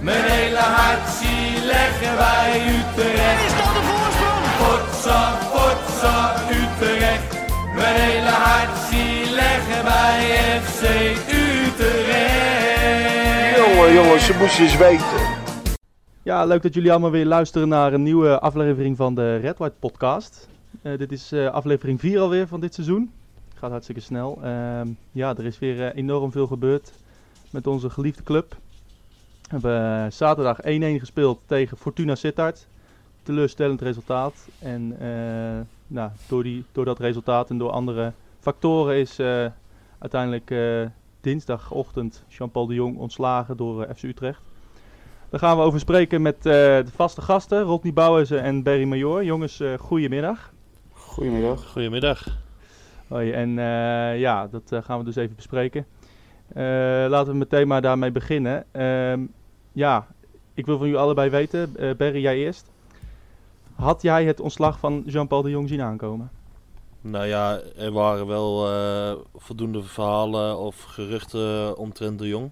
Mijn hele hart zie leggen wij Utrecht. Is dat de voorsprong? Potsa, potsa, Utrecht. Mijn hele hart zie leggen wij FC Utrecht. Jongen, jongens, ze moesten eens weten. Ja, leuk dat jullie allemaal weer luisteren naar een nieuwe aflevering van de Red White Podcast. Eh, dit is eh, aflevering 4 alweer van dit seizoen. Gaat hartstikke snel. Ehm, ja, er is weer eh, enorm veel gebeurd met onze geliefde club. We hebben eh, zaterdag 1-1 gespeeld tegen Fortuna Sittard. Teleurstellend resultaat. En eh, nou, door, die, door dat resultaat en door andere factoren is eh, uiteindelijk eh, dinsdagochtend Jean-Paul de Jong ontslagen door FC Utrecht. Daar gaan we over spreken met eh, de vaste gasten, Rodney Bouwensen en Berry Major. Jongens, eh goedemiddag. Goedemiddag. Goedemiddag. Hoi, en eh, ja, dat eh, gaan we dus even bespreken. Eh, laten we meteen maar daarmee beginnen. Ehm, ja, ik wil van jullie allebei weten, eh Berry, jij eerst. Had jij het ontslag van Jean-Paul de Jong zien aankomen? Nou ja, er waren wel eh, voldoende verhalen of geruchten omtrent de Jong.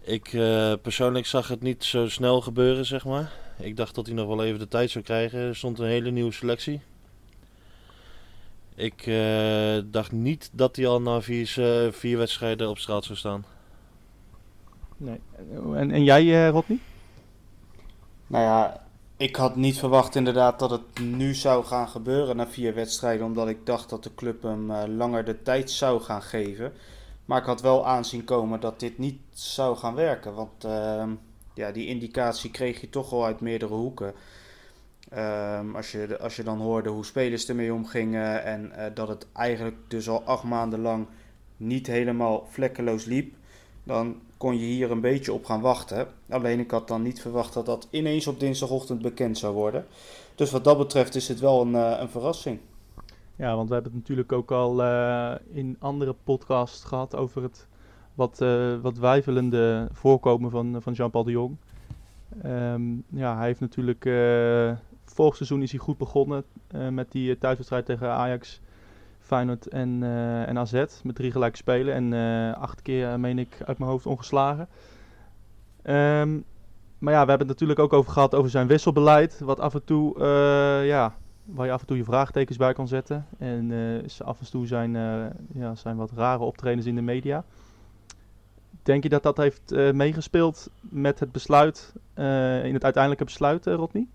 Ik eh, persoonlijk zag het niet zo snel gebeuren, zeg maar. Ik dacht dat hij nog wel even de tijd zou krijgen. Er stond een hele nieuwe selectie. Ik dacht niet dat hij al na vier, vier wedstrijden op straat zou staan. Nee. En, en jij, eh Rodney? Nou ja, ik had niet verwacht inderdaad dat het nu zou gaan gebeuren na vier wedstrijden, omdat ik dacht dat de club hem eh, langer de tijd zou gaan geven. Maar ik had wel aanzien komen dat dit niet zou gaan werken, want ehm, ja, die indicatie kreeg je toch al uit meerdere hoeken. Ehm, als, je, als je dan hoorde hoe spelers ermee omgingen en eh, dat het eigenlijk dus al acht maanden lang niet helemaal vlekkeloos liep, dan kon je hier een beetje op gaan wachten. Alleen ik had dan niet verwacht dat dat ineens op dinsdagochtend bekend zou worden. Dus wat dat betreft is het wel een, eh, een verrassing. Ja, want we hebben het natuurlijk ook al eh, in andere podcasts gehad over het wat, eh, wat wijfelende voorkomen van, van Jean-Paul de Jong. Ehm, ja, hij heeft natuurlijk, vorig seizoen is hij goed begonnen met die thuiswedstrijd tegen Ajax, Feyenoord en, eh, en AZ. Met drie gelijke spelen en eh, acht keer, eh, meen ik, uit mijn hoofd ongeslagen. Ehm, maar ja, we hebben het natuurlijk ook over gehad over zijn wisselbeleid. Wat af en toe, ja, waar je af en toe je vraagtekens bij kan zetten. En is af en toe zijn, ja, zijn wat rare optredens in de media. Denk je dat dat heeft meegespeeld met het besluit, in het uiteindelijke besluit, Rodney?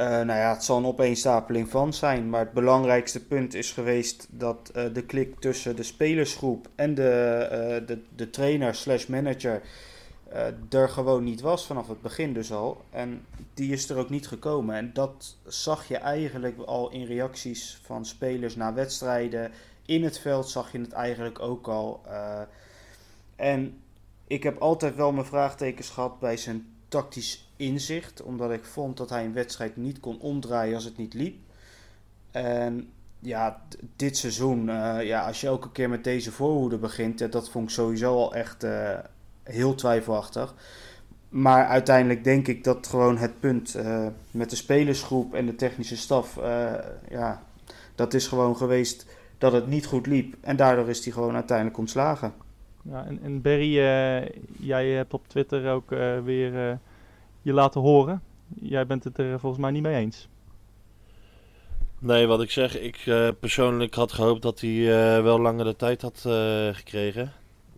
Eh, nou ja, het zal een opeenstapeling van zijn. Maar het belangrijkste punt is geweest dat eh, de klik tussen de spelersgroep en de, eh, de, de trainer slash manager er gewoon niet was vanaf het begin dus al. En die is er ook niet gekomen. En dat zag je eigenlijk al in reacties van spelers na wedstrijden. In het veld zag je het eigenlijk ook al. En ik heb altijd wel mijn vraagtekens gehad bij zijn tactisch inzicht. Omdat ik vond dat hij een wedstrijd niet kon omdraaien als het niet liep. En ja, dit seizoen, eh, ja, als je elke keer met deze voorhoede begint, dat vond ik sowieso al echt eh, heel twijfelachtig. Maar uiteindelijk denk ik dat gewoon het punt eh, met de spelersgroep en de technische staf, ja, dat is gewoon geweest dat het niet goed liep. En daardoor is hij gewoon uiteindelijk ontslagen. Ja, en, en Berry, jij hebt op Twitter ook weer je laten horen. Jij bent het er volgens mij niet mee eens. Nee, wat ik zeg, ik eh, persoonlijk had gehoopt dat hij eh, wel langer de tijd had eh, gekregen.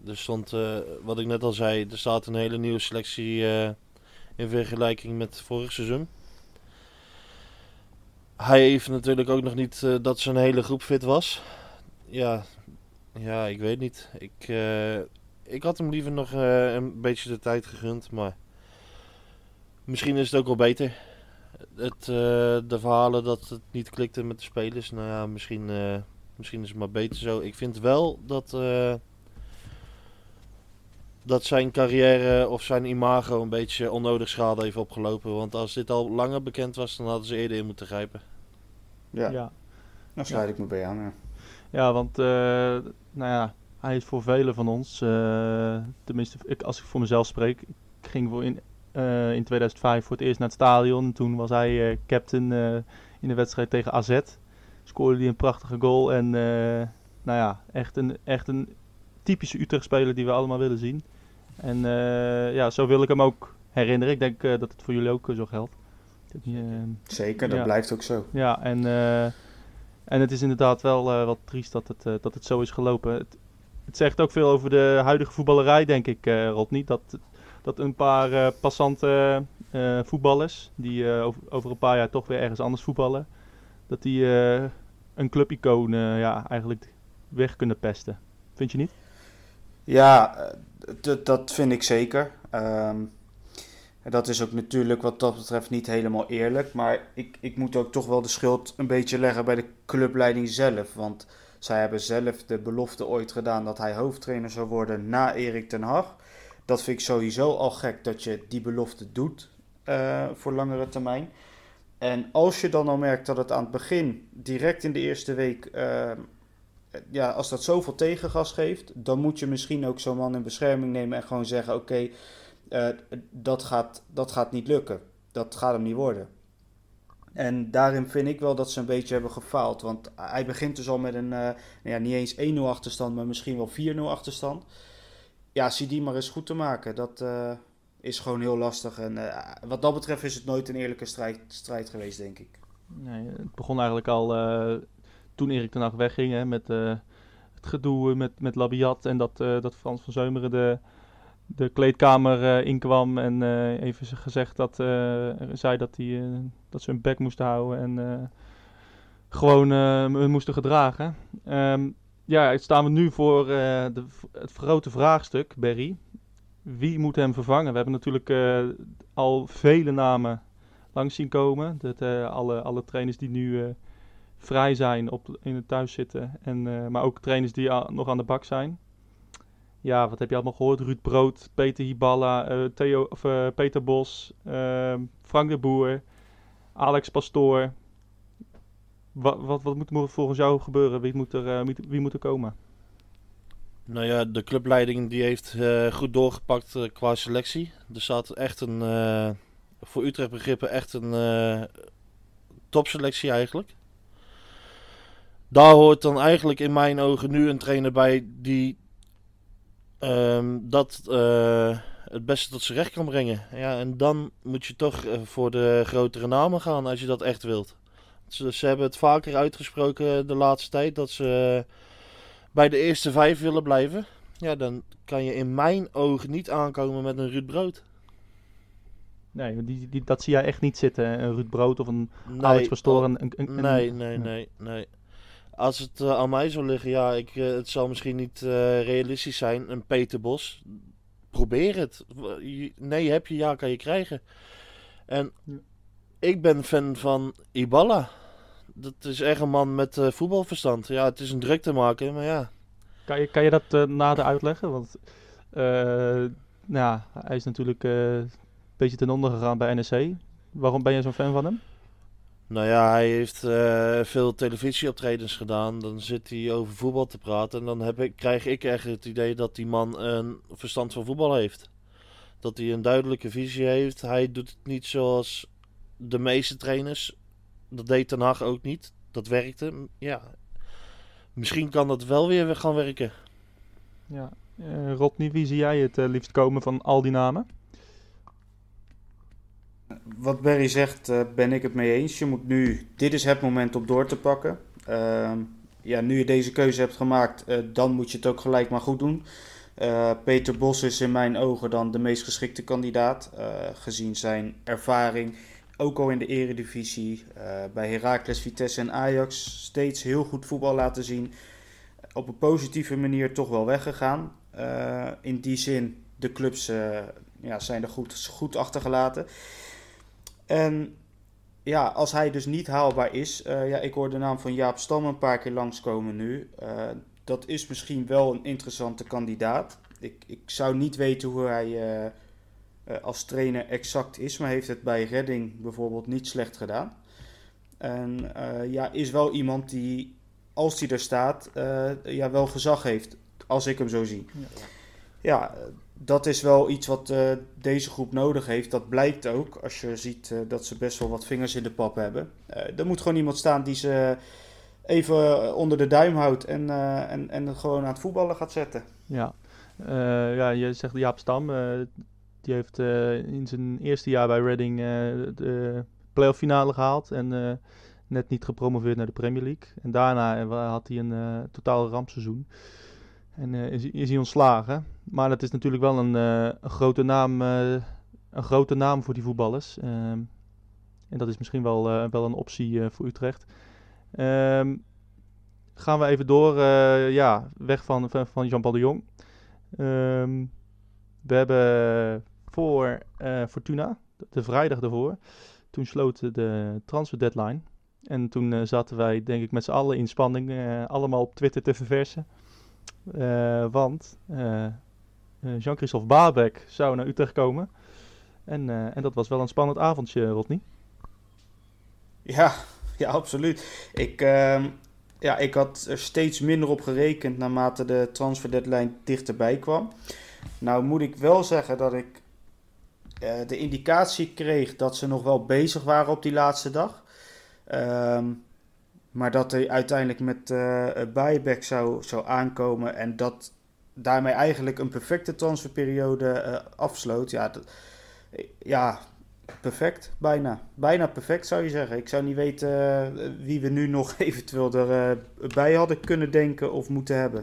Er stond, wat ik net al zei, er staat een hele nieuwe selectie in vergelijking met vorig seizoen. Hij heeft natuurlijk ook nog niet dat zijn hele groep fit was. Ja, ja ik weet niet. Ik, ik had hem liever nog een beetje de tijd gegund, maar misschien is het ook wel beter het, eh, de verhalen dat het niet klikte met de spelers. Nou ja, misschien, eh, misschien is het maar beter zo. Ik vind wel dat, eh, dat zijn carrière of zijn imago een beetje onnodig schade heeft opgelopen. Want als dit al langer bekend was, dan hadden ze eerder in moeten grijpen. Ja, ja. daar sluit ik me bij aan. Ja. Ja, want eh, nou ja, hij is voor velen van ons, eh, tenminste ik, als ik voor mezelf spreek, ik ging voor in, eh, in 2005 voor het eerst naar het stadion. En toen was hij eh, captain eh, in de wedstrijd tegen AZ. Scoorde hij een prachtige goal en eh, nou ja, echt een, echt een typische Utrecht-speler die we allemaal willen zien. En eh, ja, zo wil ik hem ook herinneren. Ik denk dat het voor jullie ook zo geldt. Zeker, dat blijft ook zo. Ja, en, en het is inderdaad wel wat triest dat het, dat het zo is gelopen. Het, het, zegt ook veel over de huidige voetballerij, denk ik, Rodney. Dat, dat een paar passante voetballers, die over, over, een paar jaar toch weer ergens anders voetballen, dat die een clubicoon ja, eigenlijk weg kunnen pesten. Vind je niet? Ja, eh, dat vind ik zeker. Um, dat is ook natuurlijk wat dat betreft niet helemaal eerlijk. Maar ik, ik moet ook toch wel de schuld een beetje leggen bij de clubleiding zelf. Want zij hebben zelf de belofte ooit gedaan dat hij hoofdtrainer zou worden na Erik ten Hag. Dat vind ik sowieso al gek dat je die belofte doet uh, voor langere termijn. En als je dan al merkt dat het aan het begin, direct in de eerste week, uh, ja, als dat zoveel tegengas geeft, dan moet je misschien ook zo'n man in bescherming nemen en gewoon zeggen: Oké, uh, dat, gaat, dat gaat niet lukken. Dat gaat hem niet worden. En daarin vind ik wel dat ze een beetje hebben gefaald. Want hij begint dus al met een, nou ja, niet eens 1-0 achterstand, maar misschien wel 4-0 achterstand. Ja, zie die maar eens goed te maken. Dat uh, is gewoon heel lastig. En wat dat betreft is het nooit een eerlijke strijd, strijd geweest, denk ik. Nee, het begon eigenlijk al toen Erik ten Hag wegging, hè, met het gedoe met, met Labiat en dat, dat Frans van Zeumeren de, de kleedkamer inkwam en even gezegd dat, zei dat, hij dat ze een bek moesten houden en gewoon hun moesten gedragen. Um, ja, staan we nu voor de, het grote vraagstuk, Berry. Wie moet hem vervangen? We hebben natuurlijk al vele namen langs zien komen. Dat, alle, alle trainers die nu vrij zijn op, in het thuis zitten. En, maar ook trainers die nog aan de bak zijn. Ja, wat heb je allemaal gehoord? Ruud Brood, Peter Hiballa, Theo, of, Peter Bos, Frank de Boer, Alex Pastoor. Wat, wat, wat moet er volgens jou gebeuren? Wie moet er, wie moet er komen? Nou ja, de clubleiding die heeft goed doorgepakt qua selectie. Er staat echt een, voor Utrecht begrippen, echt een topselectie eigenlijk daar hoort dan eigenlijk in mijn ogen nu een trainer bij die um, dat het beste tot zijn recht kan brengen. Ja, en dan moet je toch voor de grotere namen gaan als je dat echt wilt. Ze, ze, hebben het vaker uitgesproken de laatste tijd dat ze bij de eerste vijf willen blijven. Ja, dan kan je in mijn ogen niet aankomen met een Ruud Brood. Nee, die, die, dat zie jij echt niet zitten. Een Ruud Brood of een nee, Alex Pastoor. Een, een, een, nee, nee, nee, nee. Als het uh, aan mij zou liggen, ja, ik, uh, het zal misschien niet uh, realistisch zijn. Een Peter Bos, probeer het. Nee, heb je, ja, kan je krijgen. En ik ben fan van Ibala. Dat is echt een man met voetbalverstand. Ja, het is een druk te maken, maar ja. Kan je, kan je dat nader uitleggen? Want nou, hij is natuurlijk een beetje ten onder gegaan bij NEC. Waarom ben je zo'n fan van hem? Nou ja, hij heeft uh, veel televisieoptredens gedaan. Dan zit hij over voetbal te praten. En dan heb ik, krijg ik echt het idee dat die man een verstand van voetbal heeft. Dat hij een duidelijke visie heeft. Hij doet het niet zoals de meeste trainers. Dat deed Ten Hag ook niet. Dat werkte. Ja. Misschien kan dat wel weer gaan werken. Ja. Uh, Rodney, wie zie jij het uh, liefst komen van al die namen? wat Barry zegt, uh, ben ik het mee eens. Je moet nu, dit is het moment om door te pakken. Uh, ja, nu je deze keuze hebt gemaakt, uh, dan moet je het ook gelijk maar goed doen. Eh, Peter Bos is in mijn ogen dan de meest geschikte kandidaat, gezien zijn ervaring. Ook al in de eredivisie, bij Heracles, Vitesse en Ajax steeds heel goed voetbal laten zien. Op een positieve manier toch wel weggegaan. in die zin, de clubs ja, zijn er goed, goed achtergelaten. En ja, als hij dus niet haalbaar is, ja, ik hoor de naam van Jaap Stam een paar keer langskomen nu. Dat is misschien wel een interessante kandidaat. Ik, ik zou niet weten hoe hij als trainer exact is, maar heeft het bij Redding bijvoorbeeld niet slecht gedaan. En ja, is wel iemand die, als hij er staat, ja, wel gezag heeft, als ik hem zo zie. Ja, ja dat is wel iets wat uh, deze groep nodig heeft. Dat blijkt ook als je ziet uh, dat ze best wel wat vingers in de pap hebben. Uh, er moet gewoon iemand staan die ze even onder de duim houdt en, en, en gewoon aan het voetballen gaat zetten. Ja, Eh, ja, je zegt Jaap Stam. eh, die heeft eh, in zijn eerste jaar bij Reading eh, de playoff finale gehaald. En eh, net niet gepromoveerd naar de Premier League. En daarna had hij een totaal rampseizoen. En is, is hij ontslagen. Maar dat is natuurlijk wel een, een, grote, naam, een grote naam voor die voetballers. Ehm, en dat is misschien wel, wel een optie voor Utrecht. Ehm, gaan we even door. ja, weg van, van, van Jean-Paul de Jong. Ehm, we hebben voor eh, Fortuna, de, vrijdag ervoor, toen sloot de transfer deadline. En toen eh, zaten wij, denk ik, met z'n allen in spanning, eh, allemaal op Twitter te verversen. Want Jean-Christophe Babek zou naar Utrecht komen. En, en dat was wel een spannend avondje, Rodney. Ja, ja, absoluut. Ik, ehm, ja, ik had er steeds minder op gerekend naarmate de transfer deadline dichterbij kwam. Nou moet ik wel zeggen dat ik de indicatie kreeg dat ze nog wel bezig waren op die laatste dag. Ehm, maar dat hij uiteindelijk met eh buyback zou, zou aankomen en dat daarmee eigenlijk een perfecte transferperiode eh, afsloot. Ja, dat, ja, perfect. Bijna. Bijna perfect zou je zeggen. Ik zou niet weten eh, wie we nu nog eventueel erbij hadden kunnen denken of moeten hebben.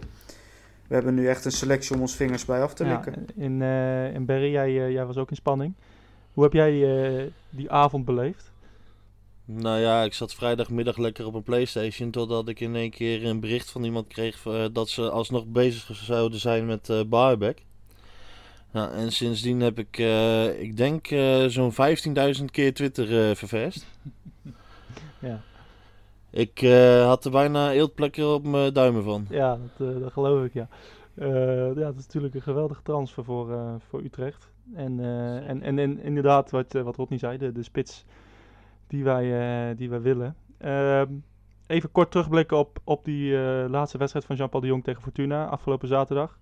We hebben nu echt een selectie om ons vingers bij af te Ja, likken. in, eh in Berry, jij, eh, jij was ook in spanning. Hoe heb jij eh, die avond beleefd? Nou ja, ik zat vrijdagmiddag lekker op een Playstation. Totdat ik in één keer een bericht van iemand kreeg dat ze alsnog bezig zouden zijn met eh Barback. Nou, en sindsdien heb ik, eh, ik denk, eh, zo'n 15.000 keer Twitter eh ververst. Ja, Ik eh, had er bijna eeltplekken op mijn duimen van. ja dat, eh, dat geloof ik, ja. Eh, ja, dat is natuurlijk een geweldige transfer voor, voor Utrecht. En, en, en, en inderdaad, wat, wat Rodney zei, de, de spits die wij, die wij willen. Ehm, even kort terugblikken op, op die laatste wedstrijd van Jean-Paul de Jong tegen Fortuna afgelopen zaterdag.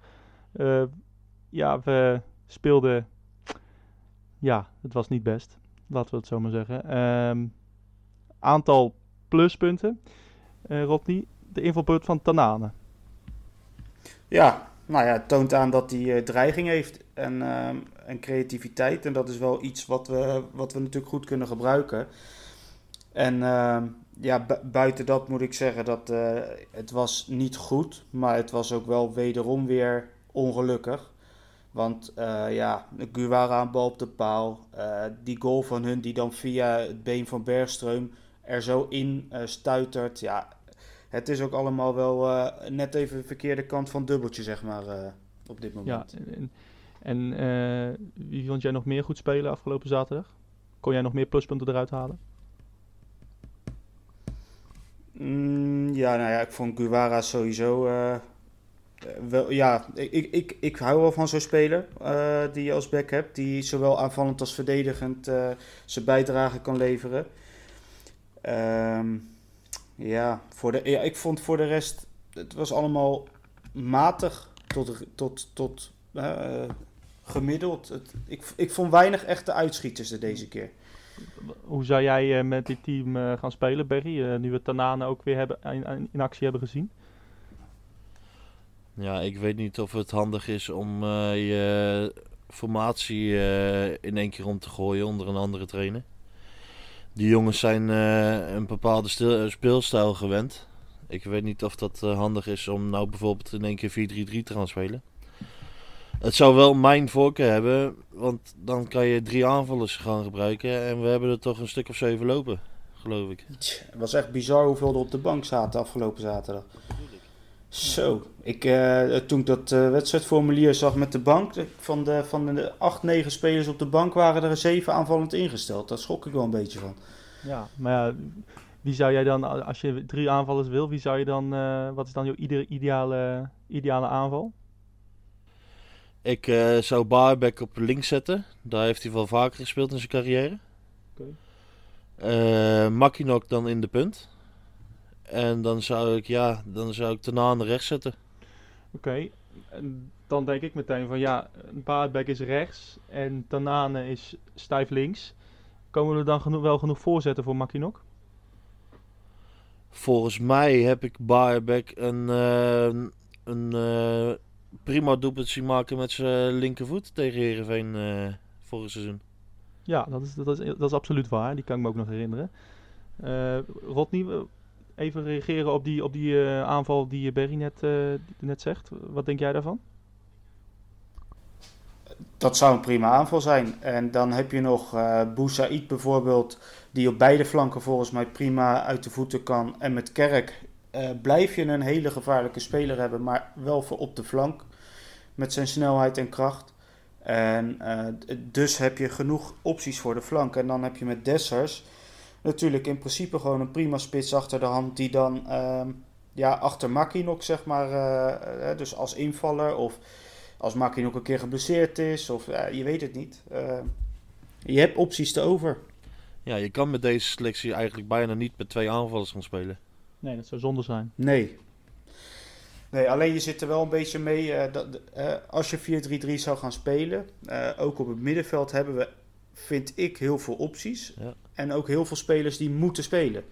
Ja, we speelden... Ja, het was niet best. Laten we het zo maar zeggen. Ehm, aantal pluspunten. Eh Rodney, de invalbeurt van Tanane. Ja, nou ja, het toont aan dat hij eh, dreiging heeft en, ehm, en creativiteit. En dat is wel iets wat we, wat we natuurlijk goed kunnen gebruiken. En ja, bu- buiten dat moet ik zeggen dat eh, het was niet goed, maar het was ook wel wederom weer ongelukkig. Want eh, ja, Guevara aan bal op de paal. eh, die goal van hun die dan via het been van Bergström er zo in eh, stuitert. Ja, het is ook allemaal wel eh, net even de verkeerde kant van dubbeltje, zeg maar, eh, op dit Ja, moment. en, en wie vond jij nog meer goed spelen afgelopen zaterdag? Kon jij nog meer pluspunten eruit halen? Mm, ja, nou ja, ik vond Guevara sowieso. wel, ja, ik, ik, ik, hou wel van zo'n speler die je als back hebt. Die zowel aanvallend als verdedigend zijn bijdrage kan leveren. Ehm, ja, voor de, ja, ik vond voor de rest. Het was allemaal matig tot, tot, tot eh, gemiddeld. Het, ik, ik vond weinig echte uitschieters er deze keer. Hoe zou jij eh, met dit team eh, gaan spelen, Berry? eh, nu we Tanane ook weer hebben, in, in- in actie hebben gezien. Ja, ik weet niet of het handig is om eh, je formatie eh, in één keer om te gooien onder een andere trainer. Die jongens zijn eh, een bepaalde eh, speelstijl gewend. Ik weet niet of dat eh, handig is om nou bijvoorbeeld in één keer 4-3-3 te gaan spelen. Het zou wel mijn voorkeur hebben, want dan kan je drie aanvallers gaan gebruiken. En we hebben er toch een stuk of zeven lopen, geloof ik. Het was echt bizar hoeveel er op de bank zaten afgelopen zaterdag. Zo, ik, eh, toen ik dat eh, wedstrijdformulier zag met de bank, de- van de, van de 8, 9 spelers op de bank waren er 7 aanvallend ingesteld. Daar schrok ik wel een beetje van. Ja, maar ja, wie zou jij dan, als je drie aanvallers wil, wie zou je dan, eh, wat is dan jouw ideale, ideale aanval? Ik eh, zou Barbeck op links zetten. Daar heeft hij wel vaker gespeeld in zijn carrière. Oké. Eh, Makinok dan in de punt. En dan zou ik, ja, dan zou ik Tanane rechts zetten. Oké, dan denk ik meteen van ja, Baardbeck is rechts en Tanane is stijf links. Komen er dan geno- wel genoeg voorzetten voor Makinok? Volgens mij heb ik Barbeck een, eh, een eh, prima doelpunt zien maken met zijn linkervoet tegen Heerenveen eh vorig seizoen. Ja, dat is, dat, is, dat is absoluut waar. Die kan ik me ook nog herinneren. Rodney, even reageren op die, op die eh, aanval die Berry net, eh, net zegt. Wat denk jij daarvan? Dat zou een prima aanval zijn. En dan heb je nog eh Boussaïd bijvoorbeeld, die op beide flanken volgens mij prima uit de voeten kan. En met Kerk eh, blijf je een hele gevaarlijke speler hebben, maar wel voor op de flank. Met zijn snelheid en kracht. En eh, dus heb je genoeg opties voor de flank. En dan heb je met Dessers natuurlijk in principe gewoon een prima spits achter de hand. Die dan ehm, ja, achter Makinok, zeg maar, eh, eh, dus als invaller of als Makinok een keer geblesseerd is. Of je weet het niet. Eh, je hebt opties te over. Ja, je kan met deze selectie eigenlijk bijna niet met twee aanvallers gaan spelen. Nee, dat zou zonde zijn. Nee. Nee, alleen je zit er wel een beetje mee. eh, dat, eh, als je 4-3-3 zou gaan spelen, eh, ook op het middenveld hebben we, vind ik, heel veel opties. Ja. En ook heel veel spelers die moeten spelen.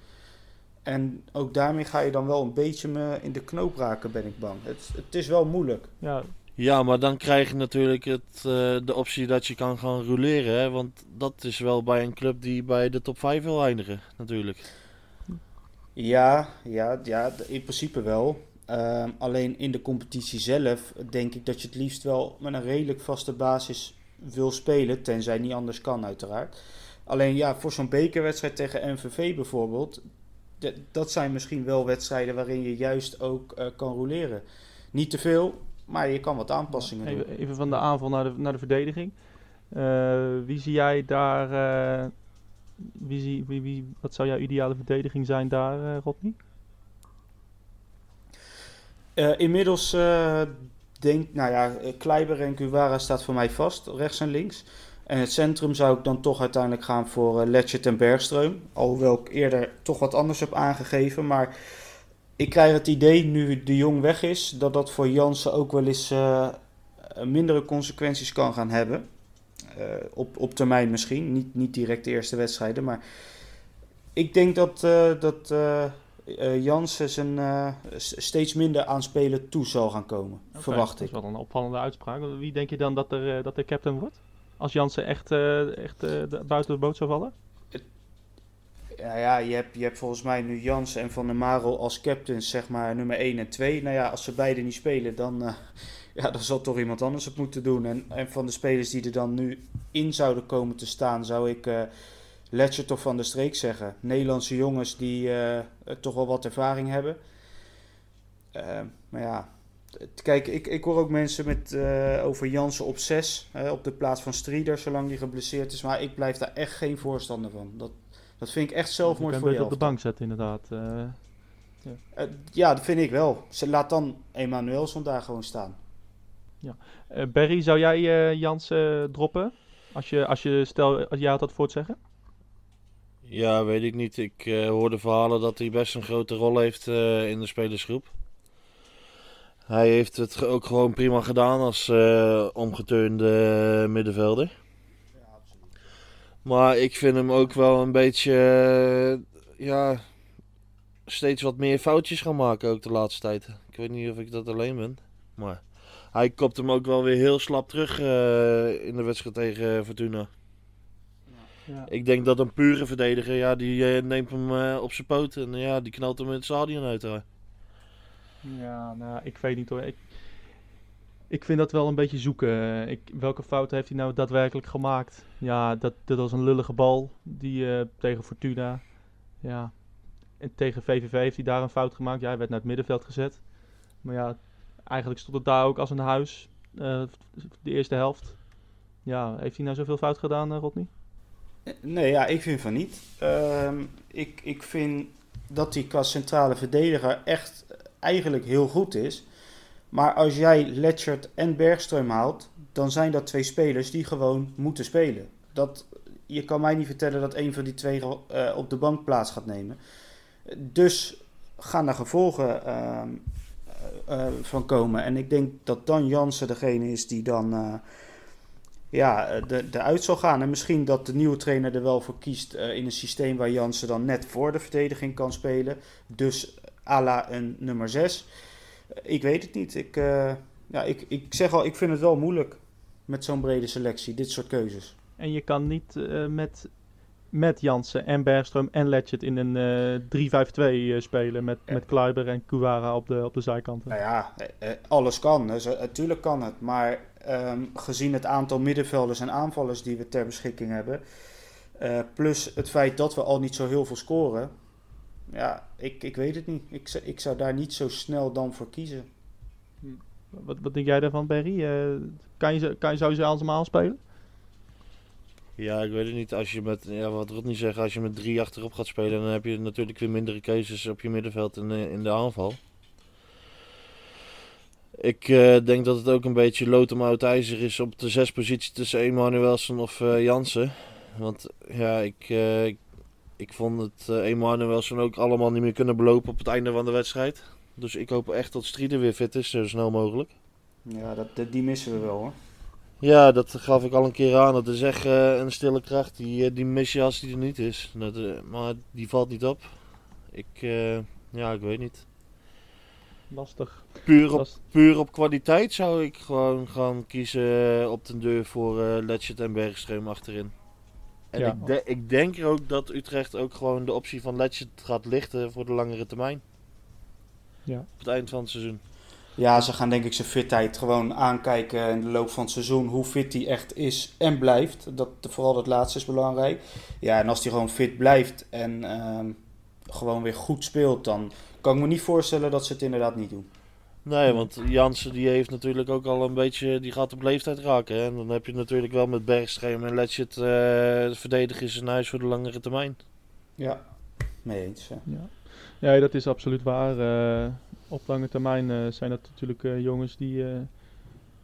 En ook daarmee ga je dan wel een beetje me in de knoop raken, ben ik bang. Het, het is wel moeilijk. Ja, Ja, maar dan krijg je natuurlijk het, eh, de optie dat je kan gaan roleren. Hè? Want dat is wel bij een club die bij de top 5 wil eindigen, natuurlijk. Ja, ja, ja, in principe wel. Ehm, alleen in de competitie zelf denk ik dat je het liefst wel met een redelijk vaste basis wil spelen, tenzij niet anders kan uiteraard. Alleen ja, voor zo'n bekerwedstrijd tegen MVV bijvoorbeeld, dat zijn misschien wel wedstrijden waarin je juist ook eh, kan roleren. Niet te veel, maar je kan wat aanpassingen doen. even, van de aanval naar de, naar de verdediging. Eh, wie zie jij daar... eh, wie zie, wie, wie, wat zou jouw ideale verdediging zijn daar, Rodney? Inmiddels denk, nou ja, eh, Kleiber en Guevara staat voor mij vast, rechts en links. En het centrum zou ik dan toch uiteindelijk gaan voor uh, Letchert en Bergström. Alhoewel ik eerder toch wat anders heb aangegeven. Maar ik krijg het idee, nu de Jong weg is, dat dat voor Jansen ook wel eens eh, mindere consequenties kan gaan hebben. Eh, op, op termijn misschien, niet, niet direct de eerste wedstrijden. Maar ik denk dat, eh, dat eh, eh, Jansen zijn, eh, steeds minder aan spelen toe zal gaan komen. Verwacht Dat ik. is wel een opvallende uitspraak. Wie denk je dan dat er, eh, dat de captain wordt? Als Jansen echt, echt de- buiten de boot zou vallen? Ja, ja je, hebt, je hebt volgens mij nu Jansen en Van der Marel als captains, zeg maar nummer 1 en 2. Nou ja, als ze beide niet spelen, dan, ja, dan zal toch iemand anders het moeten doen. En, en van de spelers die er dan nu in zouden komen te staan, zou ik Letchert of Van der Streek zeggen. Nederlandse jongens die eh, eh, toch wel wat ervaring hebben. Eh, maar ja, kijk, ik, ik hoor ook mensen met, over Jansen op 6, op de plaats van Strieder, zolang die geblesseerd is. Maar ik blijf daar echt geen voorstander van. Dat, dat vind ik echt Je zelfmoord kan voor je beter op de bank zetten, inderdaad. Eh, ja, dat vind ik wel. Ze laat dan Emanuelson daar gewoon staan. Eh, Barry, zou jij Jansen droppen? Als je, als je, stel, als jij had dat voor te zeggen? Ja, weet ik niet. Ik eh, hoorde verhalen dat hij best een grote rol heeft eh, in de spelersgroep. Hij heeft het ook gewoon prima gedaan als eh omgeturende middenvelder. Maar ik vind hem ook wel een beetje, ja, steeds wat meer foutjes gaan maken ook de laatste tijd. Ik weet niet of ik dat alleen ben, maar hij kopt hem ook wel weer heel slap terug in de wedstrijd tegen Fortuna. Ja. Ik denk dat een pure verdediger, ja, die eh, neemt hem eh, op zijn poot en ja, die knalt hem in het stadion uit. hoor. Ja, nou, ik weet niet hoor. Ik, ik vind dat wel een beetje zoeken. Ik, welke fout heeft hij nou daadwerkelijk gemaakt? Ja, dat, dat was een lullige bal die eh, tegen Fortuna. Ja. En tegen VVV heeft hij daar een fout gemaakt. Ja, hij werd naar het middenveld gezet. Maar ja, eigenlijk stond het daar ook als een huis. de eerste helft. Ja, heeft hij nou zoveel fout gedaan, Rodney? Nee, ja, ik vind van niet. Ehm, ik, ik vind dat hij qua centrale verdediger echt eigenlijk heel goed is. Maar als jij Letchert en Bergström haalt, dan zijn dat twee spelers die gewoon moeten spelen. Dat, je kan mij niet vertellen dat een van die twee eh, op de bank plaats gaat nemen. Dus gaan er gevolgen ehm, eh, eh, van komen. En ik denk dat dan Jansen degene is die dan eh, ja, eh, de, de uit zal gaan. En misschien dat de nieuwe trainer er wel voor kiest eh, in een systeem waar Jansen dan net voor de verdediging kan spelen. Dus à la een nummer 6. Ik weet het niet. Ik, eh, ja, ik, ik zeg al, ik vind het wel moeilijk met zo'n brede selectie, dit soort keuzes. En je kan niet uh, met, met Jansen en Bergström en Letchet in een uh, 3-5-2 uh, spelen met, ja. met Kluiber en Kuwara op de, op de zijkanten. Nou ja, alles kan. Dus, natuurlijk kan het. Maar um, gezien het aantal middenvelders en aanvallers die we ter beschikking hebben... Uh, plus het feit dat we al niet zo heel veel scoren. Ja, ik, ik weet het niet. Ik, ik zou daar niet zo snel dan voor kiezen. Wat, wat denk jij daarvan, Berry? Uh, kan, je ze, kan je, zou je ze allemaal spelen? Ja, ik weet het niet. Als je met, ja, wat Rodney zegt, als je met drie achterop gaat spelen, dan heb je natuurlijk weer mindere keuzes op je middenveld en in de aanval. Ik uh, denk dat het ook een beetje lood om ijzer is op de zes positie tussen Emanuelson of uh, Jansen. Want ja, ik, uh, ik, ik, vond het uh, ook allemaal niet meer kunnen belopen op het einde van de wedstrijd. Dus ik hoop echt dat Strieder weer fit is, zo snel mogelijk. Ja, dat, die missen we wel hoor. Ja, dat gaf ik al een keer aan. Dat is echt een stille kracht. Die, die mis je als die er niet is. Dat, maar die valt niet op. Ik, ja, ik weet niet. Lastig. Puur op, puur op kwaliteit zou ik gewoon gaan kiezen op de deur voor uh, Letchet en Bergstreum achterin. En ja. ik, de, ik, denk ook dat Utrecht ook gewoon de optie van Letchet gaat lichten voor de langere termijn. Ja. Op het eind van het seizoen. Ja, ze gaan denk ik zijn fitheid gewoon aankijken in de loop van het seizoen. Hoe fit hij echt is en blijft. Dat, vooral dat laatste is belangrijk. Ja, en als hij gewoon fit blijft en uh, gewoon weer goed speelt, dan kan ik me niet voorstellen dat ze het inderdaad niet doen. Nee, want Jansen die heeft natuurlijk ook al een beetje, die gaat op leeftijd raken. Hè? En dan heb je natuurlijk wel met Bergstreem en Letchet uh, verdedigers in huis voor de langere termijn. Ja, mee eens. Ja. ja, dat is absoluut waar. Uh, op lange termijn uh, zijn dat natuurlijk jongens die,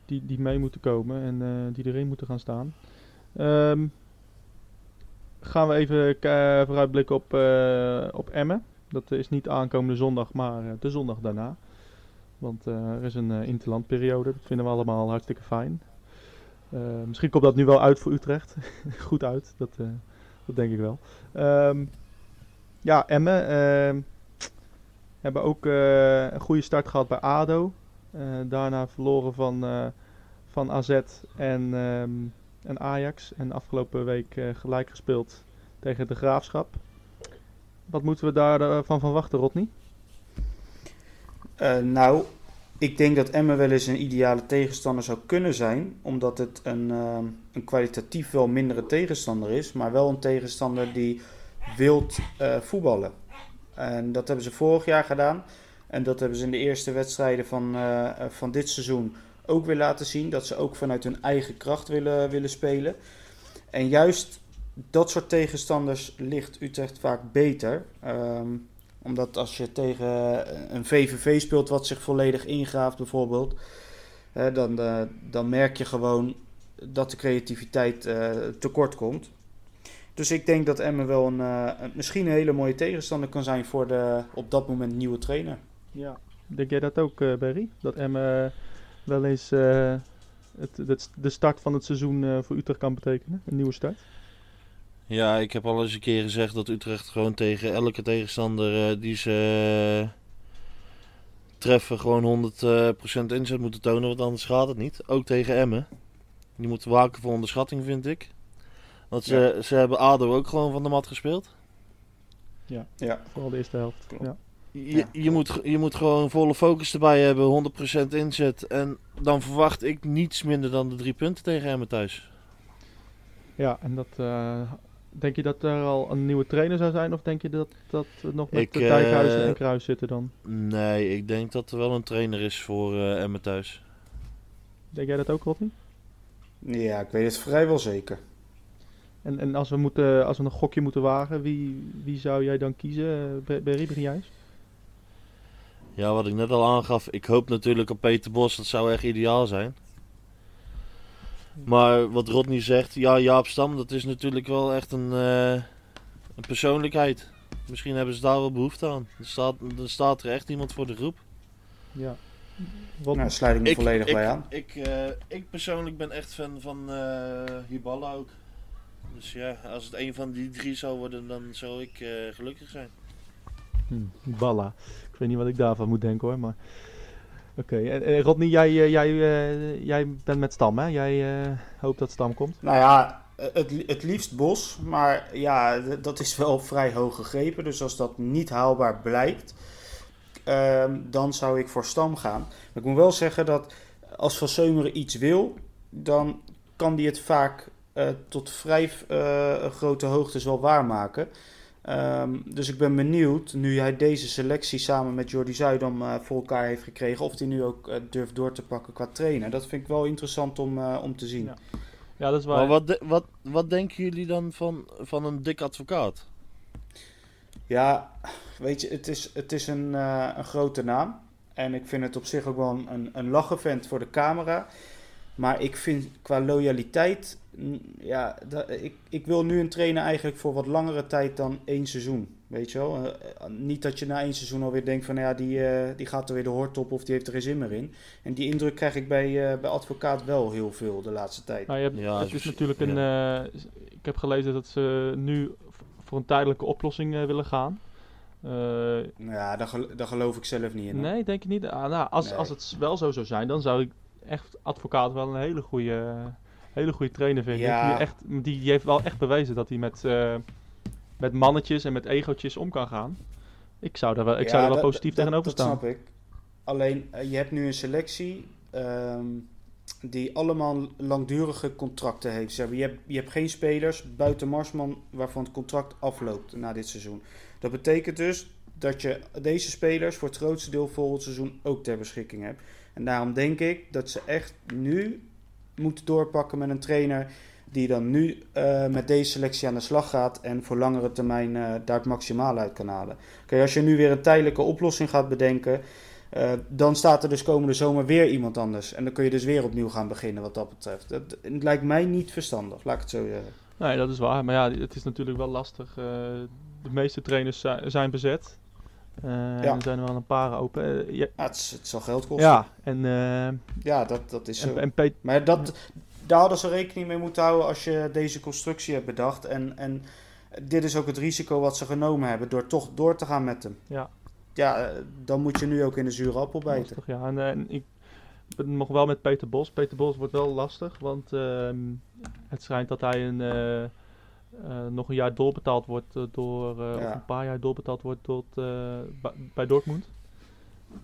die, die mee moeten komen en die erin moeten gaan staan. Um, gaan we even vooruitblikken op, op Emmen. Dat is niet aankomende zondag, maar de zondag daarna. Want uh, er is een uh, interlandperiode. Dat vinden we allemaal hartstikke fijn. Misschien komt dat nu wel uit voor Utrecht. Goed uit, dat, dat denk ik wel. Um, ja, Emmen ehm, hebben ook een goede start gehad bij ADO. daarna verloren van, van AZ en, um, en Ajax. En afgelopen week gelijk gespeeld tegen de Graafschap. Wat moeten we daarvan van wachten, Rodney? Uh, nou, ik denk dat Emmen wel eens een ideale tegenstander zou kunnen zijn. Omdat het een, uh, een kwalitatief wel mindere tegenstander is. Maar wel een tegenstander die wilt uh, voetballen. En dat hebben ze vorig jaar gedaan. En dat hebben ze in de eerste wedstrijden van, van dit seizoen ook weer laten zien. Dat ze ook vanuit hun eigen kracht willen, willen spelen. En juist dat soort tegenstanders ligt Utrecht vaak beter. Um, omdat als je tegen een VVV speelt wat zich volledig ingraaft bijvoorbeeld, hè, dan, uh, dan merk je gewoon dat de creativiteit uh, tekort komt. Dus ik denk dat Emmen wel een, uh, misschien een hele mooie tegenstander kan zijn voor de op dat moment nieuwe trainer. Ja, denk jij dat ook, Berry? Dat Emmen wel eens het, de start van het seizoen voor Utrecht kan betekenen? Een nieuwe start? Ja, ik heb al eens een keer gezegd dat Utrecht gewoon tegen elke tegenstander uh, die ze uh, treffen gewoon 100% inzet moeten tonen, want anders gaat het niet. Ook tegen Emmen. Die moeten waken voor onderschatting, vind ik. Want ze, ja. ze hebben ADO ook gewoon van de mat gespeeld. Ja, ja. vooral de eerste helft. Ja. Je, je, moet, je moet gewoon volle focus erbij hebben, 100% inzet. En dan verwacht ik niets minder dan de drie punten tegen Emmen thuis. Ja, en dat uh, Denk je dat er al een nieuwe trainer zou zijn? Of denk je dat, dat we nog met ik, de Dijkhuizen uh, en Kruis zitten dan? Nee, ik denk dat er wel een trainer is voor uh, Emmen thuis. Denk jij dat ook, Rodney? Ja, ik weet het vrijwel zeker. En, en als, we moeten, als we een gokje moeten wagen, wie, wie zou jij dan kiezen? Berry, begin jij Ja, wat ik net al aangaf. Ik hoop natuurlijk op Peter Bos. Dat zou echt ideaal zijn. Maar wat Rodney zegt, ja, Jaap Stam, dat is natuurlijk wel echt een, uh, een persoonlijkheid. Misschien hebben ze daar wel behoefte aan. Er staat, er staat er echt iemand voor de groep. Ja. Wat nou, sluit ik me volledig ik, bij aan. Ik, uh, ik persoonlijk ben echt fan van uh, Hiballa ook. Dus ja, als het een van die drie zou worden, dan zou ik gelukkig zijn. Hm, Hiballa. Ik weet niet wat ik daarvan moet denken hoor, maar... Oké, en, en Rodney, jij, eh, jij, eh, jij bent met Stam, hè? Jij eh, hoopt dat Stam komt? Nou ja, het, het liefst Bos, maar ja, dat is wel vrij hoog gegrepen. Dus als dat niet haalbaar blijkt, ehm, dan zou ik voor Stam gaan. Maar ik moet wel zeggen dat als Van Seumeren iets wil, dan kan die het vaak eh, tot vrij eh, grote hoogtes wel waarmaken. Ehm, dus ik ben benieuwd, nu hij deze selectie samen met Jordi Zuidam eh, voor elkaar heeft gekregen, of hij nu ook eh, durft door te pakken qua trainer. Dat vind ik wel interessant om, eh, om te zien. Ja. Ja, dat is waar. Maar wat, de- wat, wat denken jullie dan van, van een dik advocaat? Ja, weet je, het is, het is een, eh, een grote naam. En ik vind het op zich ook wel een, een, een lachevent voor de camera. Maar ik vind qua loyaliteit, ja, dat, ik, ik wil nu een trainer eigenlijk voor wat langere tijd dan één seizoen. Weet je wel? Eh, eh, niet dat je na één seizoen alweer denkt van, nou ja, die, eh, die gaat er weer de hoort op of die heeft er geen zin meer in. En die indruk krijg ik bij, eh, bij advocaat wel heel veel de laatste tijd. Nou, je hebt, Ja, het is natuurlijk een. eh, ik heb gelezen dat ze nu voor een tijdelijke oplossing willen gaan. Eh, Nou ja, daar, gel- daar geloof ik zelf niet in. hoor. nee, denk je niet? Ah, nou, als, Nee. als het wel zo zou zijn, dan zou ik echt advocaat wel een hele goede, hele goede trainer vinden. Ja. Die, echt, die heeft wel echt bewezen dat hij met, eh, met mannetjes en met egootjes om kan gaan. Ik zou daar wel, ik Ja, zou wel dat- positief dat- tegenover dat staan. snap ik. Alleen, eh, je hebt nu een selectie ehm, die allemaal langdurige contracten heeft. Zeg maar, je, hebt, je hebt geen spelers buiten Marsman waarvan het contract afloopt na dit seizoen. Dat betekent dus dat je deze spelers voor het grootste deel volgend seizoen ook ter beschikking hebt. En daarom denk ik dat ze echt nu moeten doorpakken met een trainer die dan nu eh, met deze selectie aan de slag gaat en voor langere termijn eh, daar het maximale uit kan halen. Kijk, als je nu weer een tijdelijke oplossing gaat bedenken, eh, dan staat er dus komende zomer weer iemand anders. En dan kun je dus weer opnieuw gaan beginnen wat dat betreft. Dat, het lijkt mij niet verstandig, laat ik het zo zeggen. Nee, dat is waar. Maar ja, het is natuurlijk wel lastig. de meeste trainers zi- zijn bezet. Eh, en er zijn er wel een paar open. Eh, ja, Ja, het, het zal geld kosten. ja, en, eh, Ja, dat, dat is zo. en, Maar dat, daar hadden ze rekening mee moeten houden als je deze constructie hebt bedacht. En, en dit is ook het risico wat ze genomen hebben door toch door te gaan met hem. Ja. Ja, dan moet je nu ook in de zure appel bijten. lastig, ja. En, en ik ben nog wel met Peter Bos. Peter Bos wordt wel lastig, want ehm, het schijnt dat hij een, eh, nog een jaar doorbetaald wordt eh, door, eh, Ja. of een paar jaar doorbetaald wordt tot, bij, Dortmund.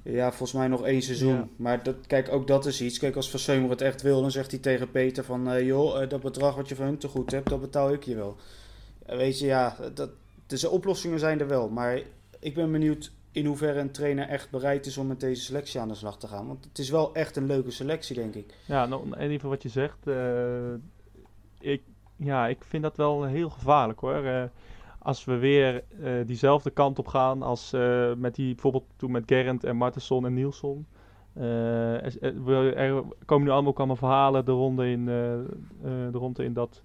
Ja, volgens mij nog één seizoen. Ja. Maar dat, kijk, ook dat is iets. Kijk, als Van Seumer het echt wil, dan zegt hij tegen Peter van... joh, dat bedrag wat je van hun te goed hebt, dat betaal ik je wel. Weet je, ja, dat, dus de oplossingen zijn er wel. Maar ik ben benieuwd in hoeverre een trainer echt bereid is om met deze selectie aan de slag te gaan. Want het is wel echt een leuke selectie, denk ik. Ja, nou, en even wat je zegt. ik, ja, ik vind dat wel heel gevaarlijk hoor. Eh, als we weer eh, diezelfde kant op gaan als eh, met die bijvoorbeeld toen met Gerrand en Martensson en Nielsen. Eh, er, er- komen nu allemaal, allemaal verhalen de ronde in, de ronde in dat,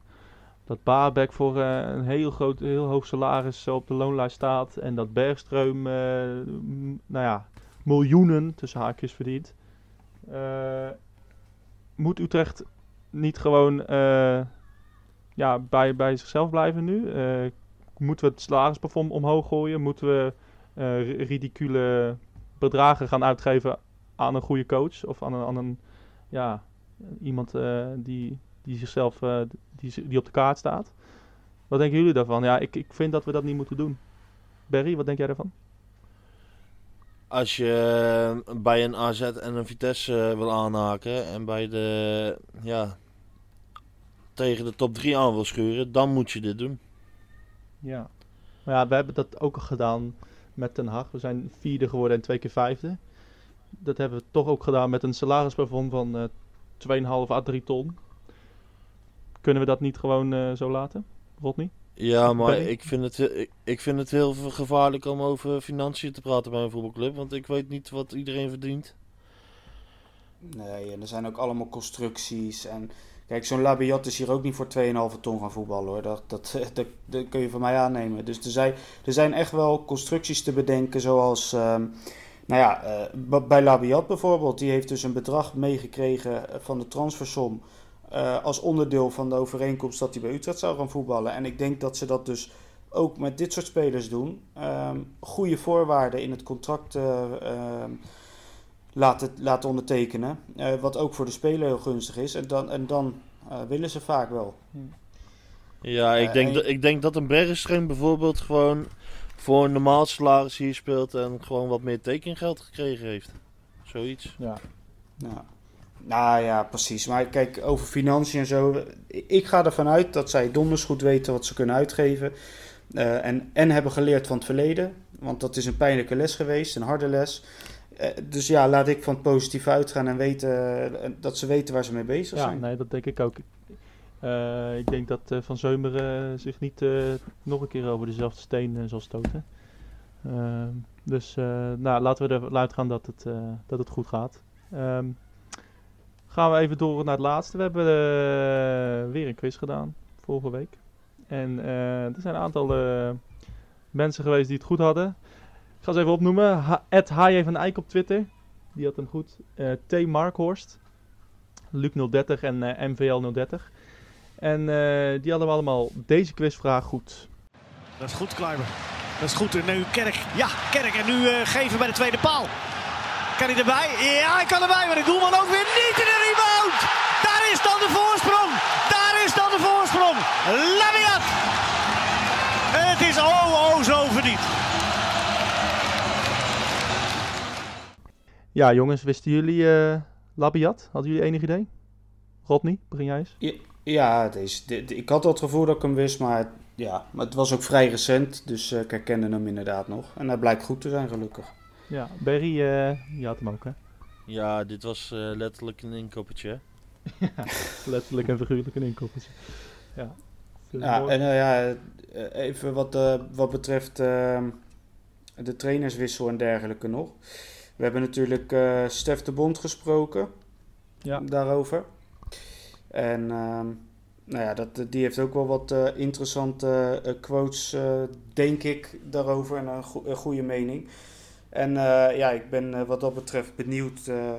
dat Baarbek voor een heel groot, heel hoog salaris op de loonlijst staat. En dat Bergstreum, eh, m- nou ja, miljoenen tussen haakjes verdient. Moet Utrecht niet gewoon ja, bij, bij zichzelf blijven nu? Eh, moeten we het salarisplafond omhoog gooien? Moeten we eh, ri- ridicule bedragen gaan uitgeven aan een goede coach? Of aan een, aan een ja, iemand eh, die, die zichzelf die, die op de kaart staat? Wat denken jullie daarvan? Ja, ik, ik vind dat we dat niet moeten doen. Barry, wat denk jij daarvan? Als je bij een AZ en een Vitesse wil aanhaken en bij de ja, tegen de top 3 aan wil schuren, dan moet je dit doen. Ja. Maar ja, we hebben dat ook al gedaan met Den Haag. We zijn vierde geworden en twee keer vijfde. Dat hebben we toch ook gedaan met een salarisplafond van eh 2,5 à 3 ton. Kunnen we dat niet gewoon eh, zo laten, Rodney? Ja, maar ik vind, het, he- ik, ik vind het heel gevaarlijk om over financiën te praten bij een voetbalclub. Want ik weet niet wat iedereen verdient. Nee, en er zijn ook allemaal constructies. En kijk, zo'n Labiat is hier ook niet voor 2,5 ton gaan voetballen hoor. Dat, dat, dat, kun je van mij aannemen. Dus er zijn, er zijn echt wel constructies te bedenken, zoals. ehm, nou ja, eh, bij Labiat bijvoorbeeld, die heeft dus een bedrag meegekregen eh, van de transfersom. eh, als onderdeel van de overeenkomst dat hij bij Utrecht zou gaan voetballen. En ik denk dat ze dat dus ook met dit soort spelers doen. Ehm, goede voorwaarden in het contract eh, ehm, laten, laten ondertekenen. Eh, wat ook voor de speler heel gunstig is. En dan, en dan eh, willen ze vaak wel. Ja, ik, Eh, denk en- dat, ik denk dat een Bergström bijvoorbeeld gewoon voor een normaal salaris hier speelt en gewoon wat meer tekengeld gekregen heeft. Zoiets. Ja. Nou, nou ja, precies. Maar kijk, over financiën en zo. Ik ga ervan uit dat zij donders goed weten wat ze kunnen uitgeven. Eh, en, en hebben geleerd van het verleden. Want dat is een pijnlijke les geweest, een harde les. Eh, dus ja, laat ik van het positief uitgaan en weten, eh, dat ze weten waar ze mee bezig Ja, zijn. nee, dat denk ik ook. Eh, ik denk dat Van Zeumeren zich niet nog een keer over dezelfde steen zal stoten. Ehm, dus nou, laten we ervan uitgaan dat het, dat het goed gaat. Ehm, gaan we even door naar het laatste. We hebben weer een quiz gedaan, vorige week. En er zijn een aantal mensen geweest die het goed hadden. Ik ga ze even opnoemen. Ed H.J. van Eyck op Twitter. Die had hem goed. Eh, T. Markhorst. Luc 030 en eh, MVL 030. En eh, die hadden we allemaal deze quizvraag goed. Dat is goed, Kleiber. Dat is goed. En nu Kerk. Ja, Kerk. En nu geven bij de tweede paal. Kan hij erbij? Ja, hij kan erbij. Maar de doelman ook weer niet in de rebound. Daar is dan de voorsprong. Daar is dan de voorsprong. Labiat. Ja, jongens, wisten jullie eh Labiat? Hadden jullie enig idee? Rodney, begin jij eens. Ja, ja deze, dit- ik had al het gevoel dat ik hem wist, maar, ja, maar het was ook vrij recent. Dus eh, ik herkende hem inderdaad nog. En hij blijkt goed te zijn, gelukkig. Ja, Berry, eh je had hem ook, hè? Ja, dit was eh, letterlijk een inkoppertje. Letterlijk en figuurlijk een inkoppertje. Ja. Ja, en ja, even wat, eh, wat betreft ehm, de trainerswissel en dergelijke nog. We hebben natuurlijk eh Stef de Bond gesproken Ja. daarover. En ehm, nou ja, dat, die heeft ook wel wat eh, interessante eh, quotes, eh, denk ik, daarover. En een, go- een goede mening. En eh, ja, ik ben eh, wat dat betreft benieuwd eh,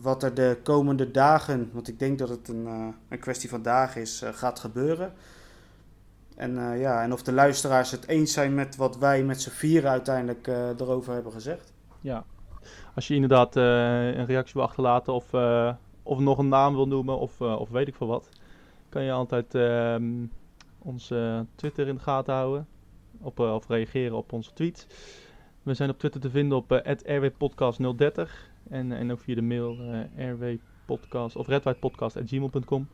wat er de komende dagen, want ik denk dat het een, eh, een kwestie van dagen is, eh, gaat gebeuren. En, eh, ja, en of de luisteraars het eens zijn met wat wij met z'n vieren uiteindelijk eh, erover hebben gezegd. Ja. Als je inderdaad eh, een reactie wil achterlaten of, eh, of nog een naam wil noemen of, eh, of weet ik veel wat, kan je altijd ehm onze Twitter in de gaten houden op, of reageren op onze tweet. We zijn op Twitter te vinden op eh @rwpodcast030 en, en ook via de mail rwpodcast of redwhitepodcast@gmail.com.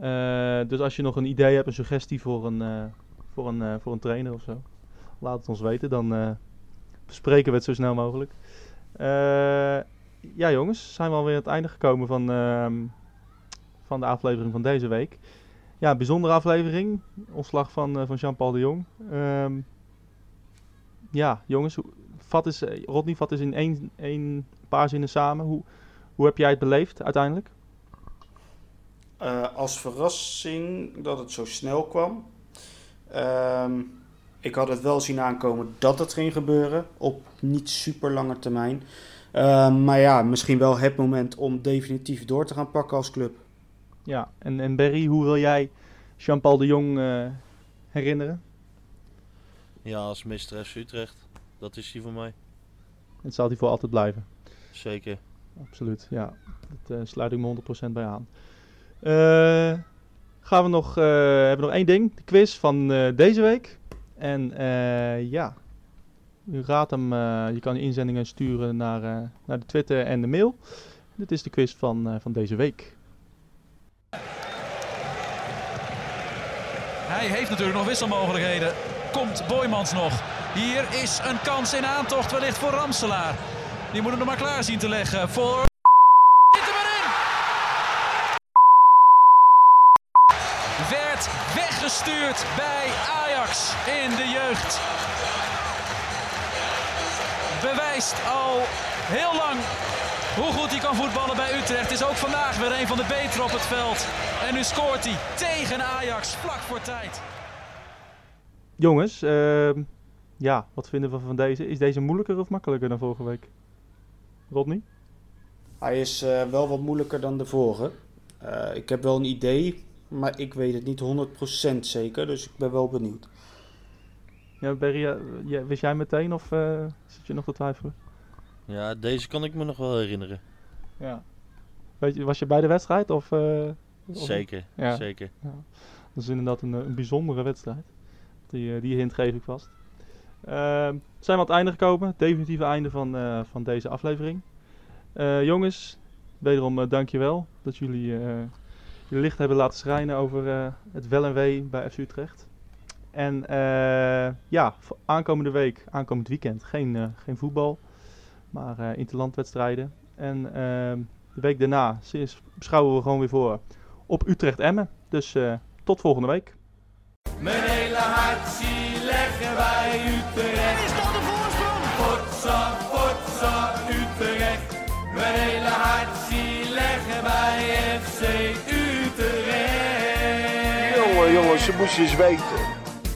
Eh, dus als je nog een idee hebt, een suggestie voor een, voor een, voor een trainer of zo, laat het ons weten. Dan bespreken we het zo snel mogelijk. Eh, ja, jongens, zijn we alweer aan het einde gekomen van, ehm, van de aflevering van deze week. Ja, bijzondere aflevering. Ontslag van, eh, van Jean-Paul de Jong. Ehm, ja, jongens, vat is, eh, Rodney, vat is in één, één paar zinnen samen. Hoe, hoe heb jij het beleefd uiteindelijk? Eh, als verrassing dat het zo snel kwam. Ehm, ik had het wel zien aankomen dat het ging gebeuren op niet super lange termijn. Ehm, maar ja, misschien wel het moment om definitief door te gaan pakken als club. Ja, en, en Berry, hoe wil jij Jean-Paul de Jong eh, herinneren? Ja, als Mr. FC Utrecht. Dat is hij voor mij. Het zal hij voor altijd blijven. Zeker. Absoluut, ja. Dat eh, sluit ik me 100% bij aan. Eh, gaan we nog, eh, hebben we nog één ding. De quiz van eh, deze week. En eh, ja, u raadt hem. eh, je kan inzendingen sturen naar, eh, naar de Twitter en de mail. Dit is de quiz van, van deze week. Hij heeft natuurlijk nog wisselmogelijkheden. Komt Boymans nog. Hier is een kans in aantocht wellicht voor Ramselaar. Die moet hem er maar klaar zien te leggen voor... weggestuurd bij Ajax in de jeugd. Bewijst al heel lang hoe goed hij kan voetballen bij Utrecht. Is ook vandaag weer een van de betere op het veld. En nu scoort hij tegen Ajax vlak voor tijd. Jongens, ehm, ja, wat vinden we van deze? Is deze moeilijker of makkelijker dan vorige week? Rodney? Hij is eh, wel wat moeilijker dan de vorige. Eh, ik heb wel een idee, maar ik weet het niet 100% zeker. Dus ik ben wel benieuwd. Ja, Berry, wist jij meteen of eh, zit je nog te twijfelen? Ja, deze kan ik me nog wel herinneren. Ja. Weet je, was je bij de wedstrijd? Of, eh, of- Zeker, Ja. zeker. Dat is inderdaad een, eh, een bijzondere wedstrijd. Die, die hint geef ik vast. Ehm, zijn we aan het einde gekomen. Definitieve einde van, eh, van deze aflevering. Eh, jongens, wederom uh, dankjewel dat jullie eh, jullie licht hebben laten schijnen over eh, het wel en wee bij FC Utrecht. En eh, ja, aankomende week, aankomend weekend, geen, eh, geen voetbal, maar interlandwedstrijden. En ehm, de week daarna beschouwen we gewoon weer voor op Utrecht-Emmen. Dus tot volgende week. Mijn hele hart leggen wij Utrecht. Ze moesten eens weten.